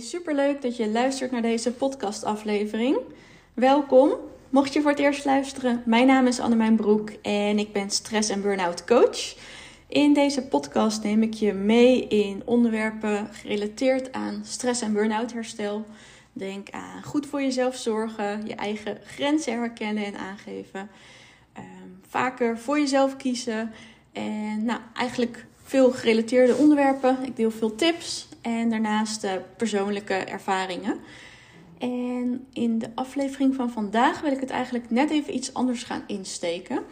superleuk dat je luistert naar deze podcastaflevering. Welkom. Mocht je voor het eerst luisteren, mijn naam is Annemijn Broek en ik ben stress- en burn-out coach. In deze podcast neem ik je mee in onderwerpen gerelateerd aan stress- en burn-out herstel. Denk aan goed voor jezelf zorgen, je eigen grenzen herkennen en aangeven. Um, vaker voor jezelf kiezen. En nou, eigenlijk veel gerelateerde onderwerpen. Ik deel veel tips en daarnaast uh, persoonlijke ervaringen. En in de aflevering van vandaag wil ik het eigenlijk net even iets anders gaan insteken.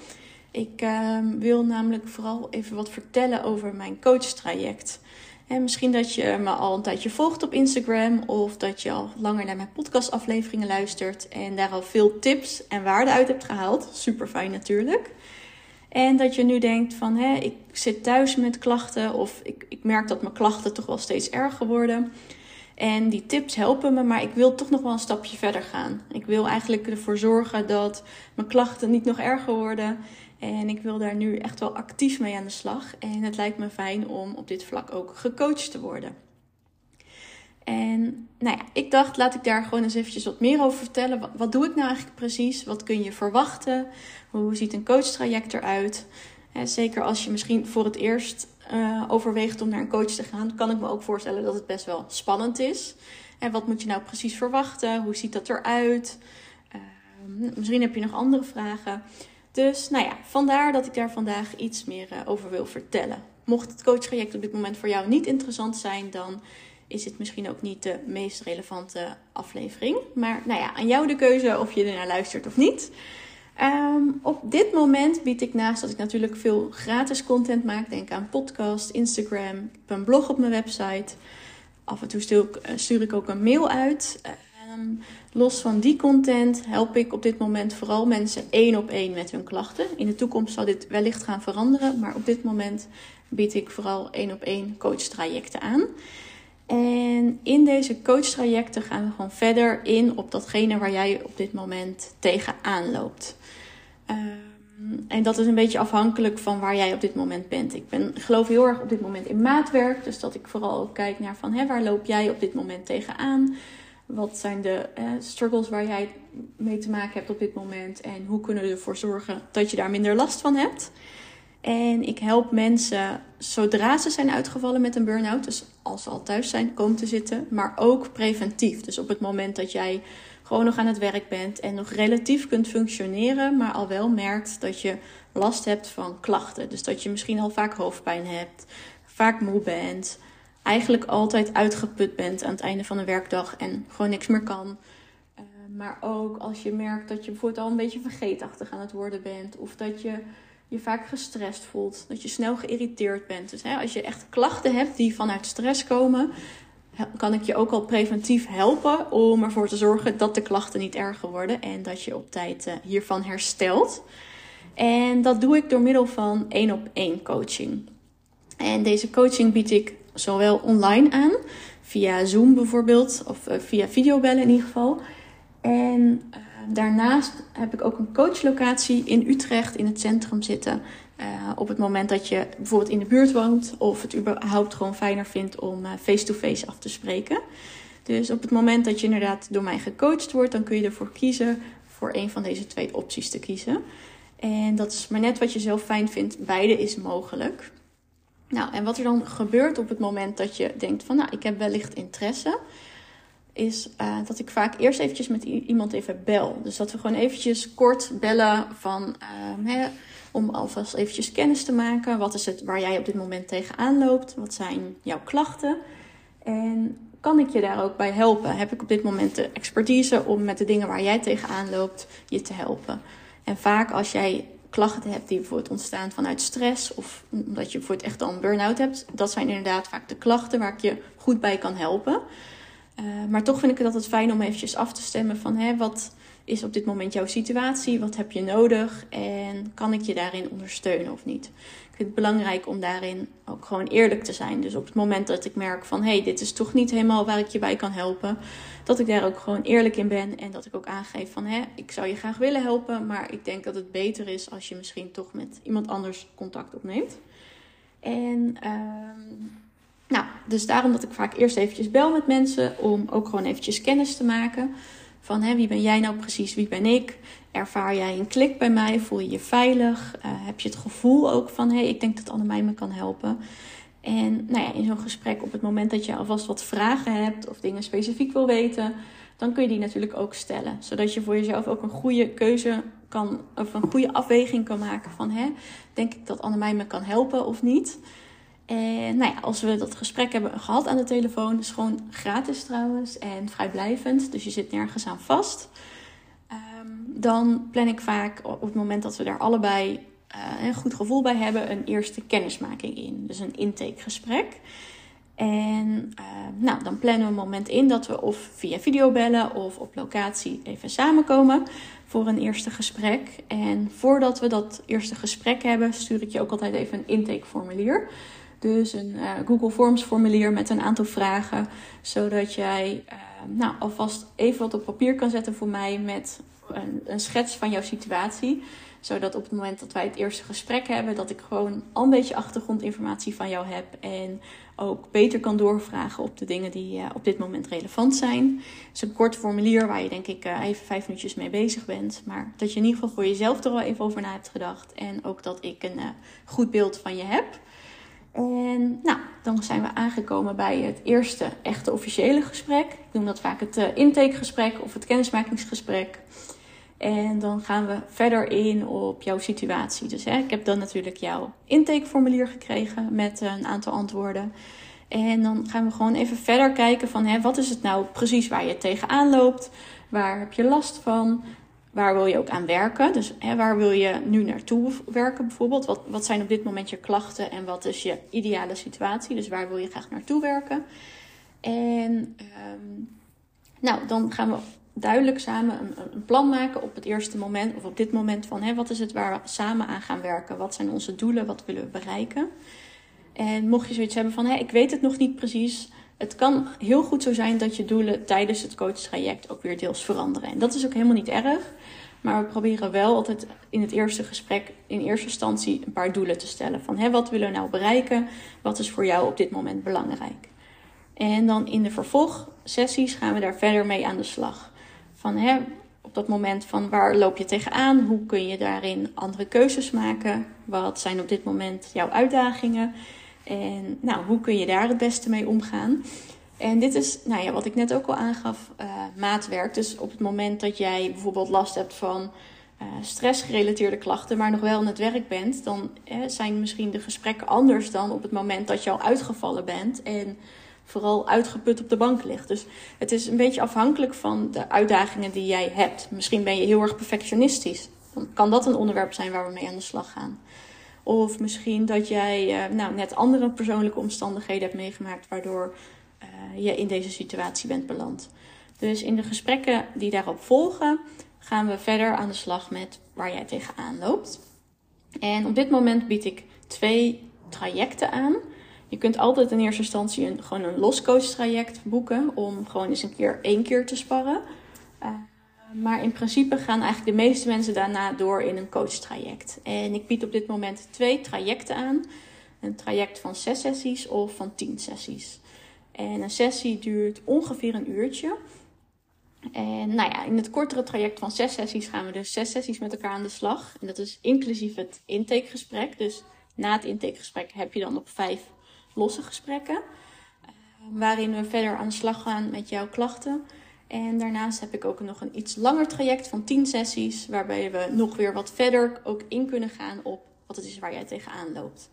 Ik uh, wil namelijk vooral even wat vertellen over mijn coachtraject. En misschien dat je me al een tijdje volgt op Instagram of dat je al langer naar mijn podcastafleveringen luistert en daar al veel tips en waarde uit hebt gehaald. Super fijn natuurlijk. En dat je nu denkt van hé, ik zit thuis met klachten of ik, ik merk dat mijn klachten toch wel steeds erger worden. En die tips helpen me, maar ik wil toch nog wel een stapje verder gaan. Ik wil eigenlijk ervoor zorgen dat mijn klachten niet nog erger worden. En ik wil daar nu echt wel actief mee aan de slag. En het lijkt me fijn om op dit vlak ook gecoacht te worden. En nou ja, ik dacht, laat ik daar gewoon eens eventjes wat meer over vertellen. Wat, doe ik nou eigenlijk precies? Wat kun je verwachten? Hoe ziet een coachtraject eruit? zeker als je misschien voor het eerst uh, overweegt om naar een coach te gaan, kan ik me ook voorstellen dat het best wel spannend is. En wat moet je nou precies verwachten? Hoe ziet dat eruit? Uh, misschien heb je nog andere vragen. Dus nou ja, vandaar dat ik daar vandaag iets meer uh, over wil vertellen. Mocht het coachtraject op dit moment voor jou niet interessant zijn, dan is het misschien ook niet de meest relevante aflevering. Maar nou ja, aan jou de keuze of je er naar luistert of niet. Um, op dit moment bied ik naast dat ik natuurlijk veel gratis content maak, denk aan podcast, Instagram, ik een blog op mijn website. Af en toe stuur ik, ook een mail uit. Um, los van die content help ik op dit moment vooral mensen één op één met hun klachten. In de toekomst zal dit wellicht gaan veranderen, maar op dit moment bied ik vooral één op één coachtrajecten aan. En in deze coachtrajecten gaan we gewoon verder in op datgene waar jij op dit moment tegenaan loopt. Um, en dat is een beetje afhankelijk van waar jij op dit moment bent. Ik ben, geloof heel erg op dit moment in maatwerk. Dus dat ik vooral ook kijk naar van hè, waar loop jij op dit moment tegenaan? Wat zijn de eh, struggles waar jij mee te maken hebt op dit moment? En hoe kunnen we ervoor zorgen dat je daar minder last van hebt? En ik help mensen zodra ze zijn uitgevallen met een burn-out, dus als ze al thuis zijn, komen te zitten, maar ook preventief. Dus op het moment dat jij gewoon nog aan het werk bent en nog relatief kunt functioneren, maar al wel merkt dat je last hebt van klachten. Dus dat je misschien al vaak hoofdpijn hebt, vaak moe bent, eigenlijk altijd uitgeput bent aan het einde van een werkdag en gewoon niks meer kan. Uh, maar ook als je merkt dat je bijvoorbeeld al een beetje vergeetachtig aan het worden bent, of dat je je vaak gestrest voelt, dat je snel geïrriteerd bent. Dus hè, als je echt klachten hebt die vanuit stress komen, kan ik je ook al preventief helpen om ervoor te zorgen dat de klachten niet erger worden en dat je op tijd uh, hiervan herstelt. En dat doe ik door middel van één op één coaching. En deze coaching bied ik zowel online aan, via Zoom bijvoorbeeld, of uh, via videobellen in ieder geval. En uh, daarnaast heb ik ook een coachlocatie in Utrecht in het centrum zitten. Uh, op het moment dat je bijvoorbeeld in de buurt woont of het überhaupt gewoon fijner vindt om face-to-face -face af te spreken. Dus op het moment dat je inderdaad door mij gecoacht wordt, dan kun je ervoor kiezen voor een van deze twee opties te kiezen. En dat is maar net wat je zelf fijn vindt. Beide is mogelijk. Nou, en wat er dan gebeurt op het moment dat je denkt van, nou, ik heb wellicht interesse, is uh, dat ik vaak eerst eventjes met iemand even bel. Dus dat we gewoon eventjes kort bellen van, uh, hè, om alvast eventjes kennis te maken. Wat is het waar jij op dit moment tegenaan loopt? Wat zijn jouw klachten? En kan ik je daar ook bij helpen? Heb ik op dit moment de expertise om met de dingen waar jij tegenaan loopt je te helpen? En vaak als jij klachten hebt die bijvoorbeeld ontstaan vanuit stress of omdat je bijvoorbeeld echt al een burn-out hebt, dat zijn inderdaad vaak de klachten waar ik je goed bij kan helpen. Uh, maar toch vind ik het altijd fijn om eventjes af te stemmen van hè, wat is op dit moment jouw situatie? Wat heb je nodig? En kan ik je daarin ondersteunen of niet? Ik vind het belangrijk om daarin ook gewoon eerlijk te zijn. Dus op het moment dat ik merk van hé, dit is toch niet helemaal waar ik je bij kan helpen, dat ik daar ook gewoon eerlijk in ben en dat ik ook aangeef van hé, ik zou je graag willen helpen, maar ik denk dat het beter is als je misschien toch met iemand anders contact opneemt. En uh, nou, dus daarom dat ik vaak eerst eventjes bel met mensen om ook gewoon eventjes kennis te maken. Van hè, wie ben jij nou precies, wie ben ik? Ervaar jij een klik bij mij? Voel je je veilig? Uh, heb je het gevoel ook van hé, ik denk dat Annemij me kan helpen? En nou ja, in zo'n gesprek, op het moment dat je alvast wat vragen hebt of dingen specifiek wil weten, dan kun je die natuurlijk ook stellen. Zodat je voor jezelf ook een goede keuze kan, of een goede afweging kan maken van hè, denk ik dat Annemij me kan helpen of niet? En nou ja, als we dat gesprek hebben gehad aan de telefoon, is gewoon gratis trouwens en vrijblijvend, dus je zit nergens aan vast. Ehm, dan plan ik vaak op het moment dat we daar allebei uh, een goed gevoel bij hebben, een eerste kennismaking in. Dus een intakegesprek. En uh, nou, dan plannen we een moment in dat we of via video bellen of op locatie even samenkomen voor een eerste gesprek. En voordat we dat eerste gesprek hebben, stuur ik je ook altijd even een intakeformulier. Dus een uh, Google Forms formulier met een aantal vragen, zodat jij uh, nou, alvast even wat op papier kan zetten voor mij met een, een schets van jouw situatie zodat op het moment dat wij het eerste gesprek hebben, dat ik gewoon al een beetje achtergrondinformatie van jou heb. En ook beter kan doorvragen op de dingen die uh, op dit moment relevant zijn. Is een kort formulier waar je denk ik even vijf minuutjes mee bezig bent. Maar dat je in ieder geval voor jezelf er al even over na hebt gedacht. En ook dat ik een goed beeld van je heb. En nou, dan zijn we aangekomen bij het eerste echte officiële gesprek. Ik noem dat vaak het intakegesprek of het kennismakingsgesprek. En dan gaan we verder in op jouw situatie. Dus hè, ik heb dan natuurlijk jouw intakeformulier gekregen met een aantal antwoorden. En dan gaan we gewoon even verder kijken van hè, wat is het nou precies waar je tegenaan loopt? Waar heb je last van? Waar wil je ook aan werken? Dus hè, waar wil je nu naartoe werken bijvoorbeeld? Wat, wat zijn op dit moment je klachten en wat is je ideale situatie? Dus waar wil je graag naartoe werken? En um, nou, dan gaan we duidelijk samen een, een, plan maken op het eerste moment of op dit moment van hè, wat is het waar we samen aan gaan werken? Wat zijn onze doelen? Wat willen we bereiken? En mocht je zoiets hebben van hé, ik weet het nog niet precies. Het kan heel goed zo zijn dat je doelen tijdens het coachtraject ook weer deels veranderen. En dat is ook helemaal niet erg. Maar we proberen wel altijd in het eerste gesprek in eerste instantie een paar doelen te stellen. Van hé, wat willen we nou bereiken? Wat is voor jou op dit moment belangrijk? En dan in de vervolgsessies gaan we daar verder mee aan de slag. Van hè, op dat moment van waar loop je tegenaan? Hoe kun je daarin andere keuzes maken? Wat zijn op dit moment jouw uitdagingen? En nou, hoe kun je daar het beste mee omgaan? En dit is, nou ja, wat ik net ook al aangaf, uh, maatwerk. Dus op het moment dat jij bijvoorbeeld last hebt van uh, stressgerelateerde klachten, maar nog wel aan het werk bent, dan uh, zijn misschien de gesprekken anders dan op het moment dat je al uitgevallen bent en vooral uitgeput op de bank ligt. Dus het is een beetje afhankelijk van de uitdagingen die jij hebt. Misschien ben je heel erg perfectionistisch. Dan kan dat een onderwerp zijn waar we mee aan de slag gaan. Of misschien dat jij uh, nou, net andere persoonlijke omstandigheden hebt meegemaakt, waardoor uh, je in deze situatie bent beland. Dus in de gesprekken die daarop volgen, gaan we verder aan de slag met waar jij tegenaan loopt. En op dit moment bied ik twee trajecten aan. Je kunt altijd in eerste instantie een, gewoon een loscoach traject boeken om gewoon eens een keer één keer te sparren. Uh, maar in principe gaan eigenlijk de meeste mensen daarna door in een coach traject. En ik bied op dit moment twee trajecten aan. Een traject van zes sessies of van tien sessies. En een sessie duurt ongeveer een uurtje. En nou ja, in het kortere traject van zes sessies gaan we dus zes sessies met elkaar aan de slag. En dat is inclusief het intakegesprek. Dus na het intakegesprek heb je dan op vijf losse gesprekken. Uh, waarin we verder aan de slag gaan met jouw klachten. En daarnaast heb ik ook nog een iets langer traject van 10 sessies. Waarbij we nog weer wat verder ook in kunnen gaan op wat het is waar jij tegenaan loopt.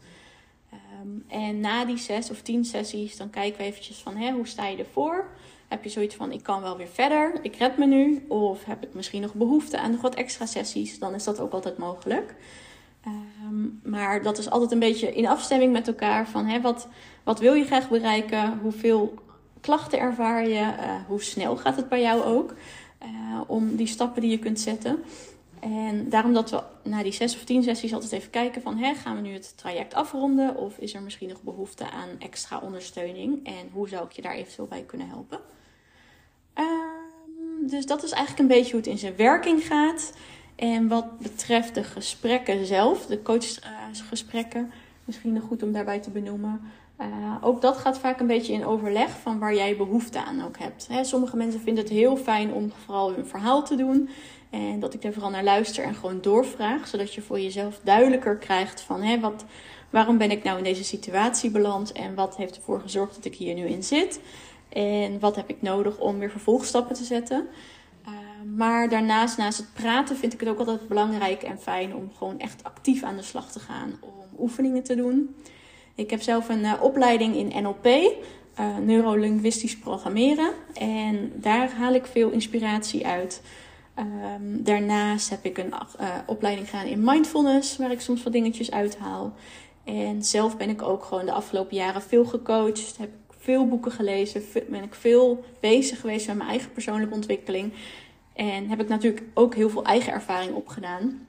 Um, en na die zes of tien sessies, dan kijken we eventjes van hè, hoe sta je ervoor? Heb je zoiets van ik kan wel weer verder, ik red me nu? Of heb ik misschien nog behoefte aan nog wat extra sessies? Dan is dat ook altijd mogelijk. Um, maar dat is altijd een beetje in afstemming met elkaar van hè, wat, wat wil je graag bereiken? Hoeveel klachten ervaar je? Uh, hoe snel gaat het bij jou ook? Uh, om die stappen die je kunt zetten. En daarom dat we na die zes of tien sessies altijd even kijken van hè, gaan we nu het traject afronden? Of is er misschien nog behoefte aan extra ondersteuning? En hoe zou ik je daar eventueel bij kunnen helpen? Um, dus dat is eigenlijk een beetje hoe het in zijn werking gaat. En wat betreft de gesprekken zelf, de coachgesprekken, misschien goed om daarbij te benoemen. Uh, ook dat gaat vaak een beetje in overleg van waar jij behoefte aan ook hebt. Hè, sommige mensen vinden het heel fijn om vooral hun verhaal te doen. En dat ik er vooral naar luister en gewoon doorvraag. Zodat je voor jezelf duidelijker krijgt van hè, wat, waarom ben ik nou in deze situatie beland. En wat heeft ervoor gezorgd dat ik hier nu in zit. En wat heb ik nodig om weer vervolgstappen te zetten. Uh, maar daarnaast, naast het praten, vind ik het ook altijd belangrijk en fijn om gewoon echt actief aan de slag te gaan. Om oefeningen te doen. Ik heb zelf een uh, opleiding in NLP, uh, eh, neurolinguistisch programmeren. En daar haal ik veel inspiratie uit. Um, daarnaast heb ik een uh, opleiding gedaan in mindfulness, waar ik soms wat dingetjes uithaal. En zelf ben ik ook gewoon de afgelopen jaren veel gecoacht. Heb ik veel boeken gelezen. Ben ik veel bezig geweest met mijn eigen persoonlijke ontwikkeling. En heb ik natuurlijk ook heel veel eigen ervaring opgedaan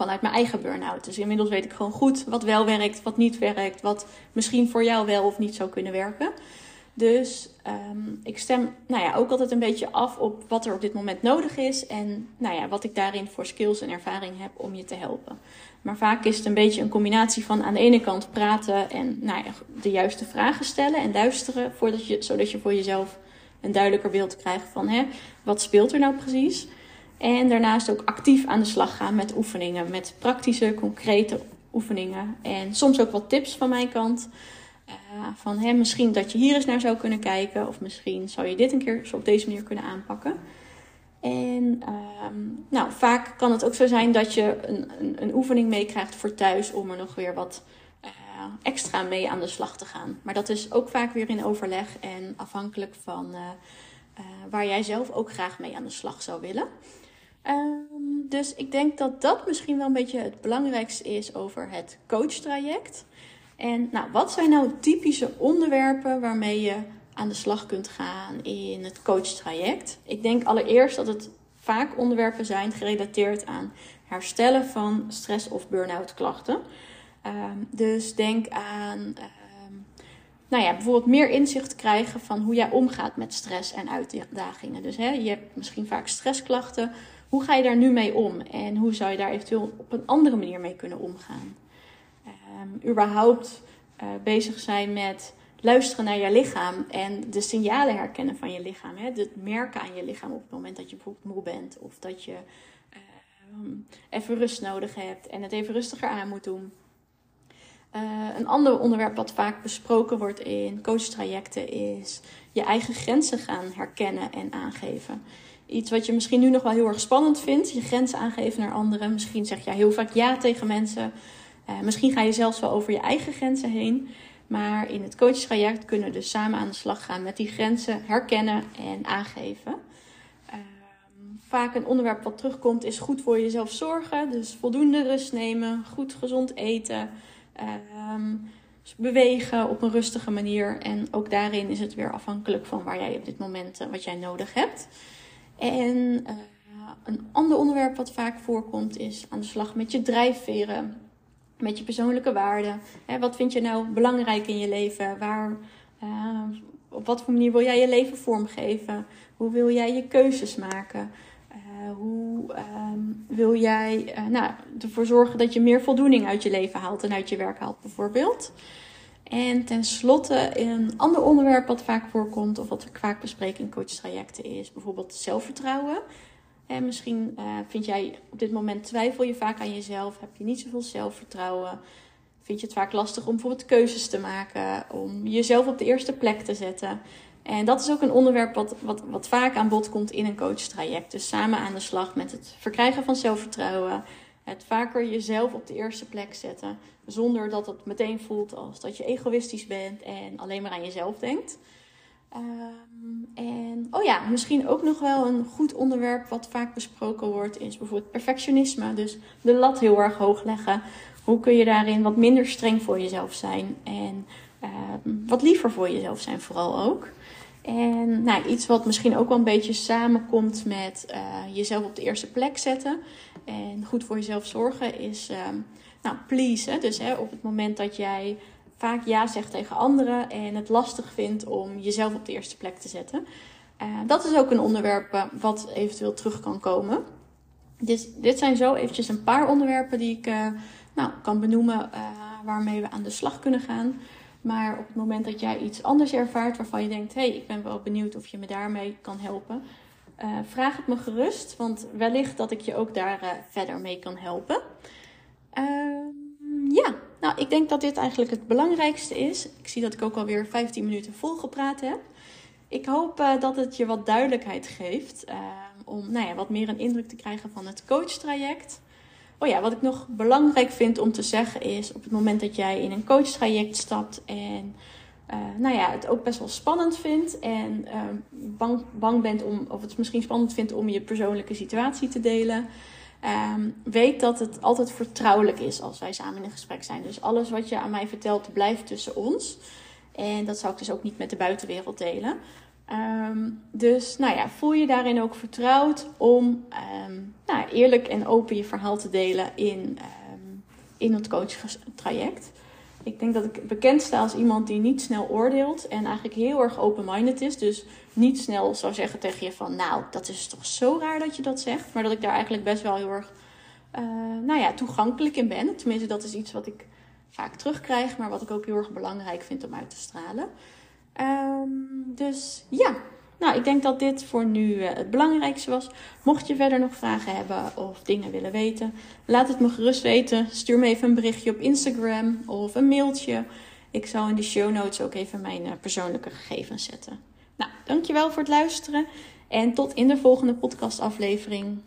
vanuit mijn eigen burn-out. Dus inmiddels weet ik gewoon goed wat wel werkt, wat niet werkt, wat misschien voor jou wel of niet zou kunnen werken. Dus um, ik stem nou ja, ook altijd een beetje af op wat er op dit moment nodig is en nou ja, wat ik daarin voor skills en ervaring heb om je te helpen. Maar vaak is het een beetje een combinatie van aan de ene kant praten en nou ja, de juiste vragen stellen en luisteren, voordat je, zodat je voor jezelf een duidelijker beeld krijgt van hè, wat speelt er nou precies. En daarnaast ook actief aan de slag gaan met oefeningen, met praktische, concrete oefeningen. En soms ook wat tips van mijn kant. Uh, van hè, misschien dat je hier eens naar zou kunnen kijken, of misschien zou je dit een keer op deze manier kunnen aanpakken. En uh, nou, vaak kan het ook zo zijn dat je een, een, een oefening meekrijgt voor thuis om er nog weer wat uh, extra mee aan de slag te gaan. Maar dat is ook vaak weer in overleg en afhankelijk van uh, waar jij zelf ook graag mee aan de slag zou willen. Um, dus ik denk dat dat misschien wel een beetje het belangrijkste is over het coachtraject. En nou, wat zijn nou typische onderwerpen waarmee je aan de slag kunt gaan in het coachtraject? Ik denk allereerst dat het vaak onderwerpen zijn gerelateerd aan herstellen van stress- of burn-out klachten. Um, dus denk aan um, nou ja, bijvoorbeeld meer inzicht krijgen van hoe jij omgaat met stress en uitdagingen. Dus je hebt misschien vaak stressklachten. Hoe ga je daar nu mee om? En hoe zou je daar eventueel op een andere manier mee kunnen omgaan? Um, überhaupt uh, bezig zijn met luisteren naar je lichaam en de signalen herkennen van je lichaam. Hè? Het merken aan je lichaam op het moment dat je bijvoorbeeld moe bent of dat je uh, even rust nodig hebt en het even rustiger aan moet doen. Uh, een ander onderwerp wat vaak besproken wordt in coachtrajecten is je eigen grenzen gaan herkennen en aangeven iets wat je misschien nu nog wel heel erg spannend vindt. Je grenzen aangeven naar anderen. Misschien zeg je heel vaak ja tegen mensen. Uh, misschien ga je zelfs wel over je eigen grenzen heen. Maar in het coachtraject kunnen we dus samen aan de slag gaan met die grenzen herkennen en aangeven. Uh, vaak een onderwerp wat terugkomt is goed voor jezelf zorgen. Dus voldoende rust nemen, goed gezond eten, uh, bewegen op een rustige manier. En ook daarin is het weer afhankelijk van waar jij op dit moment uh, wat jij nodig hebt. En uh, een ander onderwerp wat vaak voorkomt is aan de slag met je drijfveren, met je persoonlijke waarden. Hè, wat vind je nou belangrijk in je leven? Waar, uh, op wat voor manier wil jij je leven vormgeven? Hoe wil jij je keuzes maken? Uh, hoe um, wil jij nou, ervoor zorgen dat je meer voldoening uit je leven haalt en uit je werk haalt, bijvoorbeeld? En tenslotte, een ander onderwerp wat vaak voorkomt, of wat ik vaak bespreek in coachtrajecten, is bijvoorbeeld zelfvertrouwen. En misschien uh, vind jij op dit moment twijfel je vaak aan jezelf, heb je niet zoveel zelfvertrouwen, vind je het vaak lastig om bijvoorbeeld keuzes te maken, om jezelf op de eerste plek te zetten. En dat is ook een onderwerp wat, wat, wat vaak aan bod komt in een coachtraject. Dus samen aan de slag met het verkrijgen van zelfvertrouwen, het vaker jezelf op de eerste plek zetten. Zonder dat het meteen voelt als dat je egoïstisch bent en alleen maar aan jezelf denkt. Um, en oh ja, misschien ook nog wel een goed onderwerp wat vaak besproken wordt, is bijvoorbeeld perfectionisme. Dus de lat heel erg hoog leggen. Hoe kun je daarin wat minder streng voor jezelf zijn en um, wat liever voor jezelf zijn, vooral ook. En nou, iets wat misschien ook wel een beetje samenkomt met uh, jezelf op de eerste plek zetten en goed voor jezelf zorgen is, uh, nou, please. Dus hè, op het moment dat jij vaak ja zegt tegen anderen en het lastig vindt om jezelf op de eerste plek te zetten. Uh, dat is ook een onderwerp uh, wat eventueel terug kan komen. Dus dit zijn zo eventjes een paar onderwerpen die ik nou, kan benoemen waarmee we aan de slag kunnen gaan. Maar op het moment dat jij iets anders ervaart waarvan je denkt: hé, hey, ik ben wel benieuwd of je me daarmee kan helpen, uh, vraag het me gerust, want wellicht dat ik je ook daar uh, verder mee kan helpen. Ehm, ja, nou, ik denk dat dit eigenlijk het belangrijkste is. Ik zie dat ik ook alweer 15 minuten vol gepraat heb. Ik hoop uh, dat het je wat duidelijkheid geeft ehm, om nou ja, wat meer een indruk te krijgen van het coachtraject. Oh ja, wat ik nog belangrijk vind om te zeggen is op het moment dat jij in een coachtraject stapt en uh, nou ja, het ook best wel spannend vindt en uh, bang, bang bent om, of het misschien spannend vindt om je persoonlijke situatie te delen. Um, weet dat het altijd vertrouwelijk is als wij samen in gesprek zijn. Dus alles wat je aan mij vertelt blijft tussen ons. En dat zou ik dus ook niet met de buitenwereld delen. Um, dus nou ja, voel je daarin ook vertrouwd om nou, eerlijk en open je verhaal te delen in, in het coachtraject. Ik denk dat ik bekend sta als iemand die niet snel oordeelt en eigenlijk heel erg open-minded is. Dus niet snel zou zeggen tegen je van, nou, dat is toch zo raar dat je dat zegt. Maar dat ik daar eigenlijk best wel heel erg, uh, nou ja, toegankelijk in ben. Tenminste, dat is iets wat ik vaak terugkrijg, maar wat ik ook heel erg belangrijk vind om uit te stralen. Um, dus ja, nou, ik denk dat dit voor nu uh, het belangrijkste was. Mocht je verder nog vragen hebben of dingen willen weten, laat het me gerust weten. Stuur me even een berichtje op Instagram of een mailtje. Ik zal in de show notes ook even mijn uh, persoonlijke gegevens zetten. Nou, dankjewel voor het luisteren en tot in de volgende podcastaflevering.